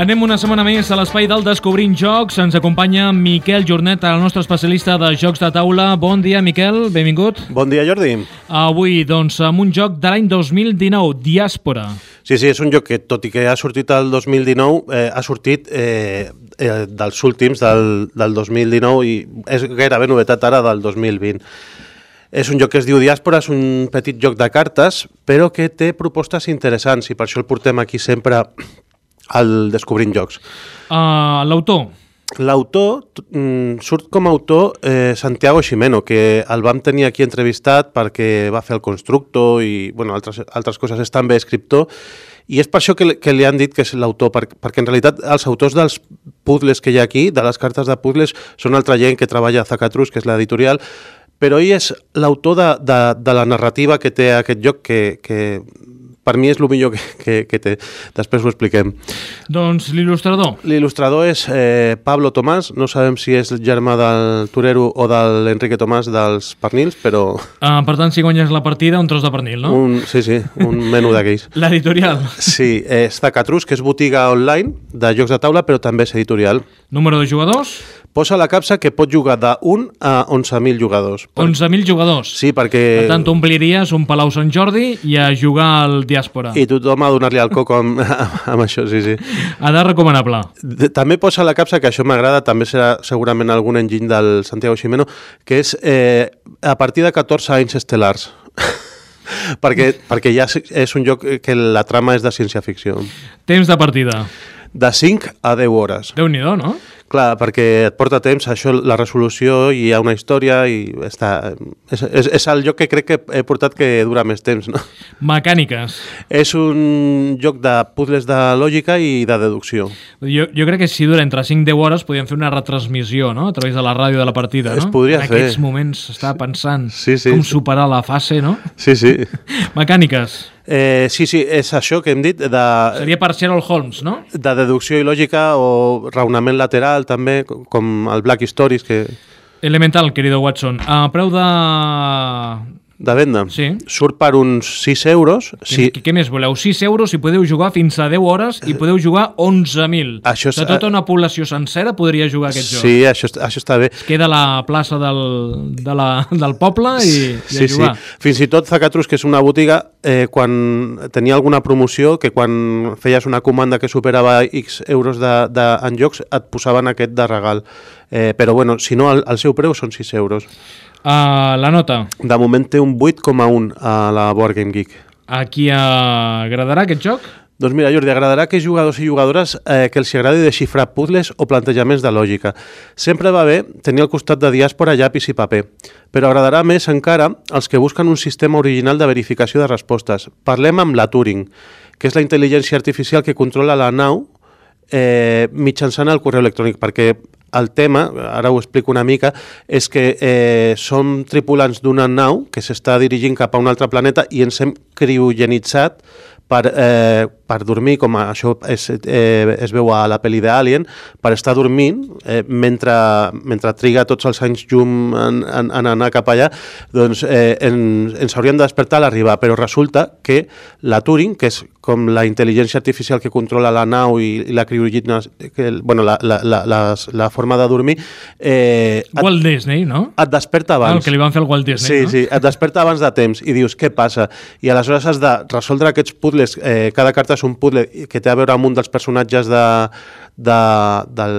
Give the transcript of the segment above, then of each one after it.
Anem una setmana més a l'espai del Descobrint Jocs. Ens acompanya Miquel Jornet, el nostre especialista de jocs de taula. Bon dia, Miquel, benvingut. Bon dia, Jordi. Avui, doncs, amb un joc de l'any 2019, Diàspora. Sí, sí, és un joc que, tot i que ha sortit el 2019, eh, ha sortit eh, eh, dels últims del, del 2019 i és gairebé novetat ara del 2020. És un joc que es diu Diàspora, és un petit joc de cartes, però que té propostes interessants i per això el portem aquí sempre al Descobrint Jocs. Uh, L'autor? L'autor mm, surt com a autor eh, Santiago Ximeno, que el vam tenir aquí entrevistat perquè va fer el constructor i bueno, altres, altres coses, és també escriptor, i és per això que, que li han dit que és l'autor, per, perquè en realitat els autors dels puzzles que hi ha aquí, de les cartes de puzzles, són altra gent que treballa a Zacatrus, que és l'editorial, però ell és l'autor de, de, de la narrativa que té aquest joc que, que per mi és el millor que, que, que té. Després ho expliquem. Doncs l'il·lustrador. L'il·lustrador és eh, Pablo Tomàs, no sabem si és el germà del Torero o de l'Enrique Tomàs dels pernils, però... Uh, per tant, si guanyes la partida, un tros de pernil, no? Un, sí, sí, un menú d'aquells. L'editorial. Sí, és Zacatrus, que és botiga online de jocs de taula, però també és editorial. Número de jugadors? Posa la capsa que pot jugar de 1 a 11.000 jugadors. 11.000 jugadors? Sí, perquè... Per tant, ompliries un Palau Sant Jordi i a jugar al Diàspora. I tothom a donar-li el coco amb, amb això, sí, sí. Ha de recomanable. També posa la capsa, que això m'agrada, també serà segurament algun enginy del Santiago Ximeno, que és eh, a partir de 14 anys estel·lars. perquè, perquè ja és un joc que la trama és de ciència-ficció. Temps de partida. De 5 a 10 hores. déu nhi no? Clar, perquè et porta temps, això, la resolució, i hi ha una història, i està... És, és, és el joc que crec que he portat que dura més temps, no? Mecàniques. És un joc de puzzles de lògica i de deducció. Jo, jo crec que si dura entre 5 i 10 hores podríem fer una retransmissió, no?, a través de la ràdio de la partida, no? Es podria en fer. En aquests moments estava pensant sí, sí. com superar la fase, no? Sí, sí. Mecàniques. Eh, sí, sí, és això que hem dit de... Seria per Sherlock Holmes, no? De deducció i lògica o raonament lateral també, com el Black Stories que... Elemental, querido Watson. A preu de... De venda? Sí. Surt per uns 6 euros. Sí. què, què més voleu? 6 euros i podeu jugar fins a 10 hores i podeu jugar 11.000. Això és... De tota una població sencera podria jugar aquest joc. Sí, això, això està bé. Es queda a la plaça del, de la, del poble i, sí, i a jugar. Sí. Fins i tot Zacatrus, que és una botiga, eh, quan tenia alguna promoció, que quan feies una comanda que superava X euros de, de, en jocs, et posaven aquest de regal. Eh, però bueno, si no, el, el seu preu són 6 euros. Uh, la nota? De moment té un 8,1 a la Board Game Geek. A qui agradarà aquest joc? Doncs mira, Jordi, agradarà que jugadors i jugadores eh, que els agradi desxifrar puzzles o plantejaments de lògica. Sempre va bé tenir al costat de diàspora llapis i paper, però agradarà més encara els que busquen un sistema original de verificació de respostes. Parlem amb la Turing, que és la intel·ligència artificial que controla la nau eh, mitjançant el correu electrònic, perquè el tema, ara ho explico una mica, és que eh, som tripulants d'una nau que s'està dirigint cap a un altre planeta i ens hem criogenitzat per, eh, per dormir, com això es, eh, es veu a la pel·li d'Alien, per estar dormint eh, mentre, mentre triga tots els anys llum en, en, en anar cap allà, doncs eh, ens, ens hauríem de despertar a l'arribar, però resulta que la Turing, que és com la intel·ligència artificial que controla la nau i, i la criogina, que, bueno, la, la, la, la, la forma de dormir... Eh, et, Walt Disney, no? Et desperta abans. El que li van fer al Walt Disney, sí, no? Sí, et desperta abans de temps i dius, què passa? I aleshores has de resoldre aquests puzzles, eh, cada carta és un puzzle que té a veure amb un dels personatges de, de, de,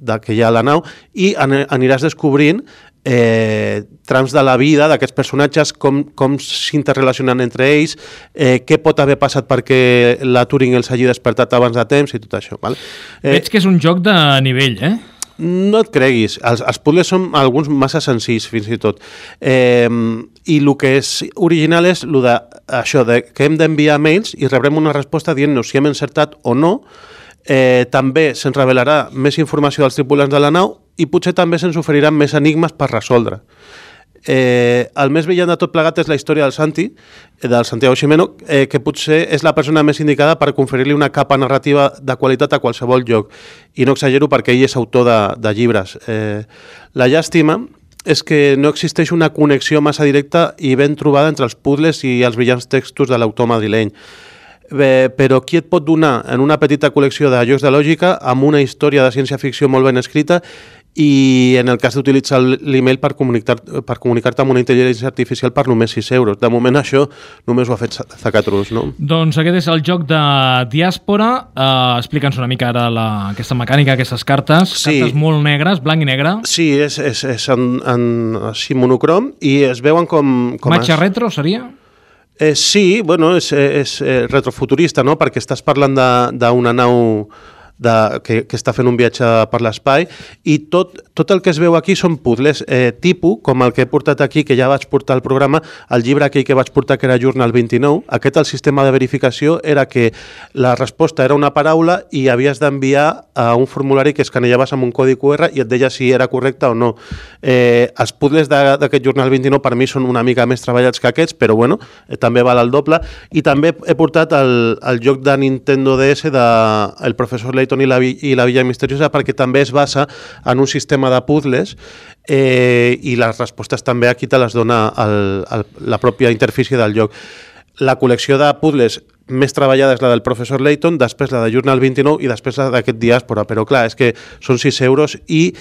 de, que hi ha a la nau i aniràs descobrint eh, trams de la vida d'aquests personatges, com, com s'interrelacionen entre ells, eh, què pot haver passat perquè la Turing els hagi despertat abans de temps i tot això. Val? Eh, Veig que és un joc de nivell, eh? No et creguis, els, els puzzles són alguns massa senzills fins i tot. Eh, I el que és original és lo de, això de que hem d'enviar mails i rebrem una resposta dient-nos si hem encertat o no. Eh, també se'ns revelarà més informació dels tripulants de la nau i potser també se'ns oferiran més enigmes per resoldre. Eh, el més brillant de tot plegat és la història del Santi, eh, del Santiago Ximeno, eh, que potser és la persona més indicada per conferir-li una capa narrativa de qualitat a qualsevol lloc. I no exagero perquè ell és autor de, de llibres. Eh, la llàstima és que no existeix una connexió massa directa i ben trobada entre els puzzles i els brillants textos de l'autor madrileny. Eh, però qui et pot donar en una petita col·lecció de jocs de lògica amb una història de ciència-ficció molt ben escrita i en el cas d'utilitzar l'email per comunicar-te per comunicar amb una intel·ligència artificial per només 6 euros. De moment això només ho ha fet Zacatrus, no? Doncs aquest és el joc de Diàspora. Uh, Explica'ns una mica ara la, aquesta mecànica, aquestes cartes. Sí. Cartes molt negres, blanc i negre. Sí, és, és, és en, en, així monocrom i es veuen com... com Matxa es- retro seria? Eh, sí, bueno, és, és eh, retrofuturista, no? perquè estàs parlant d'una nau de, que, que està fent un viatge per l'espai i tot, tot el que es veu aquí són puzzles eh, tipus, com el que he portat aquí, que ja vaig portar al programa, el llibre aquell que vaig portar que era Journal 29, aquest el sistema de verificació era que la resposta era una paraula i havies d'enviar a un formulari que escanejaves amb un codi QR i et deia si era correcte o no. Eh, els puzzles d'aquest Journal 29 per mi són una mica més treballats que aquests, però bueno, eh, també val el doble. I també he portat el, el joc de Nintendo DS de El professor Layton i la, i la Villa Misteriosa perquè també es basa en un sistema de puzzles eh, i les respostes també aquí te les dona el, el, la pròpia interfície del joc. La col·lecció de puzzles més treballada és la del professor Layton, després la de Journal 29 i després la d'aquest Diàspora, però clar, és que són 6 euros i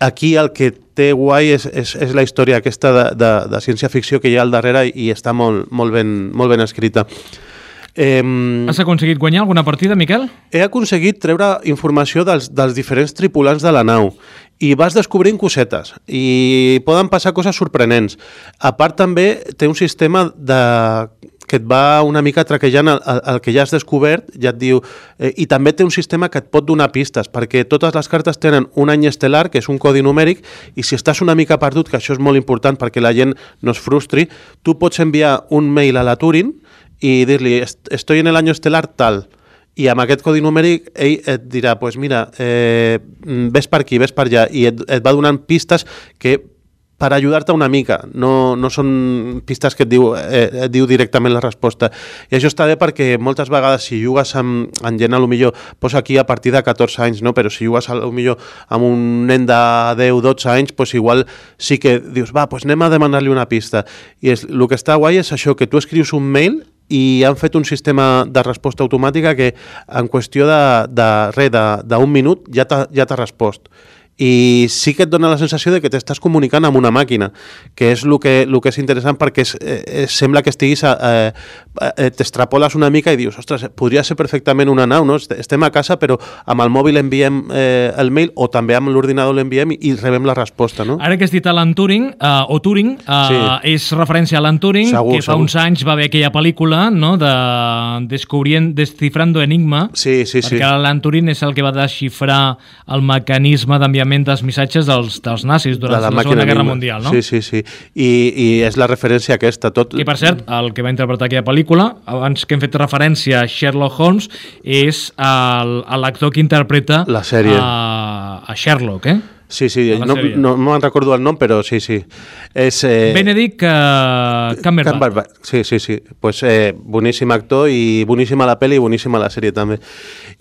aquí el que té guai és, és, és la història aquesta de, de, de ciència-ficció que hi ha al darrere i està molt, molt, ben, molt ben escrita. Eh, Has aconseguit guanyar alguna partida, Miquel? he aconseguit treure informació dels, dels diferents tripulants de la nau i vas descobrint cosetes i poden passar coses sorprenents. A part també té un sistema de que et va una mica traquejant el, el, el que ja has descobert, ja et diu... Eh, I també té un sistema que et pot donar pistes, perquè totes les cartes tenen un any estel·lar, que és un codi numèric, i si estàs una mica perdut, que això és molt important perquè la gent no es frustri, tu pots enviar un mail a la Turing i dir-li, "Est- estoy en el año estelar tal, i amb aquest codi numèric ell et dirà, pues mira, eh, ves per aquí, ves per allà, i et, et va donant pistes que per ajudar-te una mica, no, no són pistes que et diu, eh, et diu directament la resposta. I això està bé perquè moltes vegades si jugues amb, amb gent, a lo millor posa aquí a partir de 14 anys, no? però si jugues a lo millor amb un nen de 10-12 anys, pues igual sí que dius, va, pues anem a demanar-li una pista. I és, el que està guai és això, que tu escrius un mail i han fet un sistema de resposta automàtica que en qüestió de, de res, d'un minut ja t'ha ja respost i sí que et dona la sensació de que t'estàs comunicant amb una màquina, que és el que, el que és interessant perquè és, eh, sembla que estiguis a, eh, eh, t'extrapoles una mica i dius, ostres, podria ser perfectament una nau, no? Est- estem a casa però amb el mòbil enviem eh, el mail o també amb l'ordinador l'enviem i, rebem la resposta, no? Ara que has dit Alan Turing, uh, o Turing, uh, Sí. és referència a Alan Turing, Segur, que fa segur. uns anys va haver aquella pel·lícula no, de Descubrient, Descifrando Enigma, Sí, sí, sí. perquè Alan Turing és el que va desxifrar el mecanisme d'enviament dels missatges dels, dels nazis durant la, Segona Guerra Enigma. Mundial. No? Sí, sí, sí. I, I és la referència aquesta. Tot... I per cert, el que va interpretar aquella pel·lícula, abans que hem fet referència a Sherlock Holmes, és l'actor que interpreta La sèrie. A, a Sherlock, eh? Sí, sí, a no, sèrie. no, no me'n recordo el nom, però sí, sí. És, eh, Benedict uh, Cumberbatch. Cumberbatch. Sí, sí, sí. Pues, eh, boníssim actor i boníssima la pel·li i boníssima la sèrie també.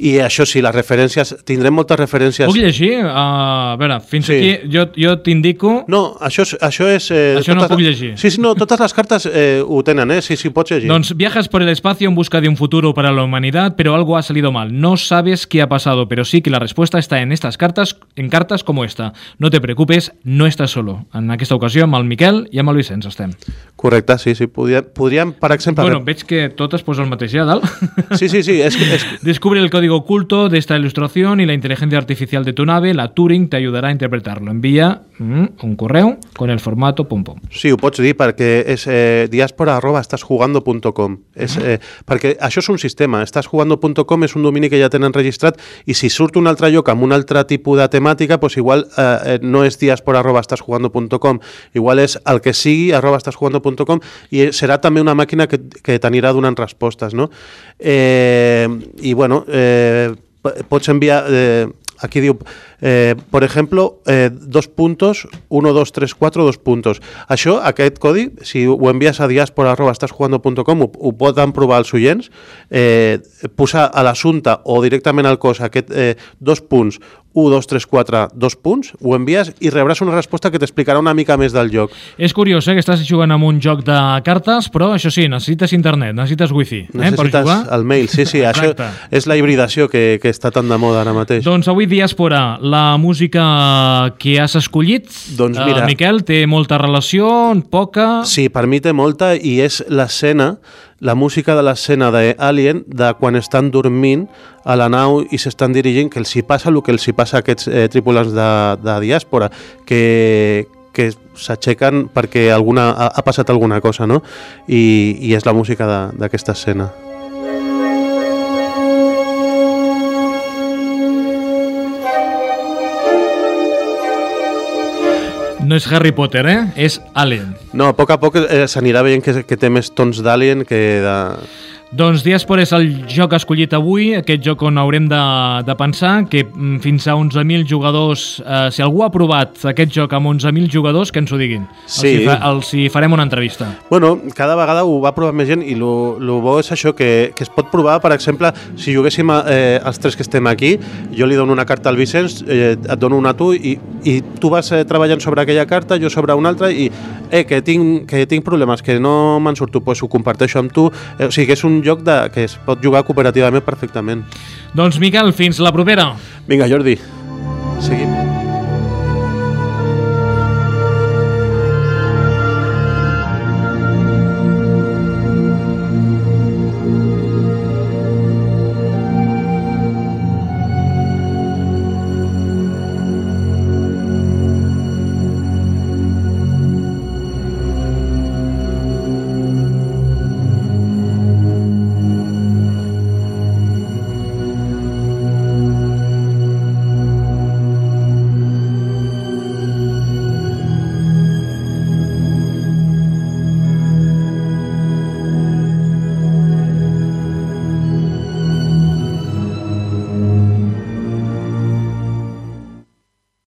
I això sí, les referències, tindrem moltes referències. Puc llegir? Uh, a veure, fins Sí. aquí jo, jo t'indico... No, això. Això, és, eh, Això no totes- puc llegir. Sí, sí, no, totes les cartes eh, ho tenen, eh? Sí, sí, pots llegir. Doncs viajas por el espacio en busca de un futuro para la humanidad, pero algo ha salido mal. No sabes qué ha pasado, pero sí que la respuesta está en estas cartas, en cartas como esta. No te preocupes, no estás solo. En aquesta ocasió amb el Miquel i amb el Vicenç estem. Correcte, sí, sí. Podríem, podríem per exemple... Bueno, veig que tot es posa el mateix ja dalt. Sí, sí, sí. És, que- és, Descubre el código oculto de esta ilustración y la inteligencia artificial de tu nave, la Turing, te ayudará a interpretarlo. Envía mm, un correo con el formato pum pum. Sí, ho pots dir perquè és eh, diàspora arroba estasjugando.com és, eh, perquè això és un sistema, estasjugando.com és un domini que ja tenen registrat i si surt un altre lloc amb un altre tipus de temàtica, doncs igual eh, eh, no és diàspora arroba estasjugando.com igual és el que sigui arroba estasjugando.com i serà també una màquina que, que t'anirà donant respostes, no? Eh, I bueno, eh, pots enviar... Eh, aquí diu, eh, por ejemplo, eh, dos puntos, 1, 2, 3, 4, dos puntos. Això, aquest codi, si ho envies a diaspora.estasjugando.com, ho, ho poden provar els oients, eh, posar a l'assumpte o directament al cos aquest eh, dos punts, 1, 2, 3, 4, dos punts, ho envies i rebràs una resposta que t'explicarà una mica més del joc. És curiós, eh, que estàs jugant amb un joc de cartes, però això sí, necessites internet, necessites wifi eh, per Necessites jugar. el mail, sí, sí, això és la hibridació que, que està tan de moda ara mateix. Doncs avui, Diàspora, la música que has escollit, Doncs mira- eh, Miquel, té molta relació, poca... Sí, per mi té molta i és l'escena, la música de l'escena d'Alien, de quan estan dormint a la nau i s'estan dirigint, que els hi passa el que els hi passa a aquests eh, tripulants de, de diàspora, que, que s'aixequen perquè alguna, ha, ha passat alguna cosa, no? I, i és la música d'aquesta escena. No és Harry Potter, eh? És Alien. No, a poc a poc eh, s'anirà veient que, que té més tons d'Alien que de... Doncs Diàspora és el joc escollit avui, aquest joc on haurem de, de pensar que mm, fins a 11.000 jugadors, eh, si algú ha provat aquest joc amb 11.000 jugadors, que ens ho diguin. Sí. Els, hi fa, els hi farem una entrevista. Bueno, cada vegada ho va provar més gent i el bo és això, que, que es pot provar, per exemple, si juguéssim eh, els tres que estem aquí, jo li dono una carta al Vicenç, eh, et dono una a tu i, i tu vas eh, treballant sobre aquella carta, jo sobre una altra i eh, que tinc, que tinc problemes, que no me'n surto, pues ho comparteixo amb tu. Eh, o sigui que és un joc de, que es pot jugar cooperativament perfectament. Doncs Miquel, fins la propera. Vinga, Jordi, seguim.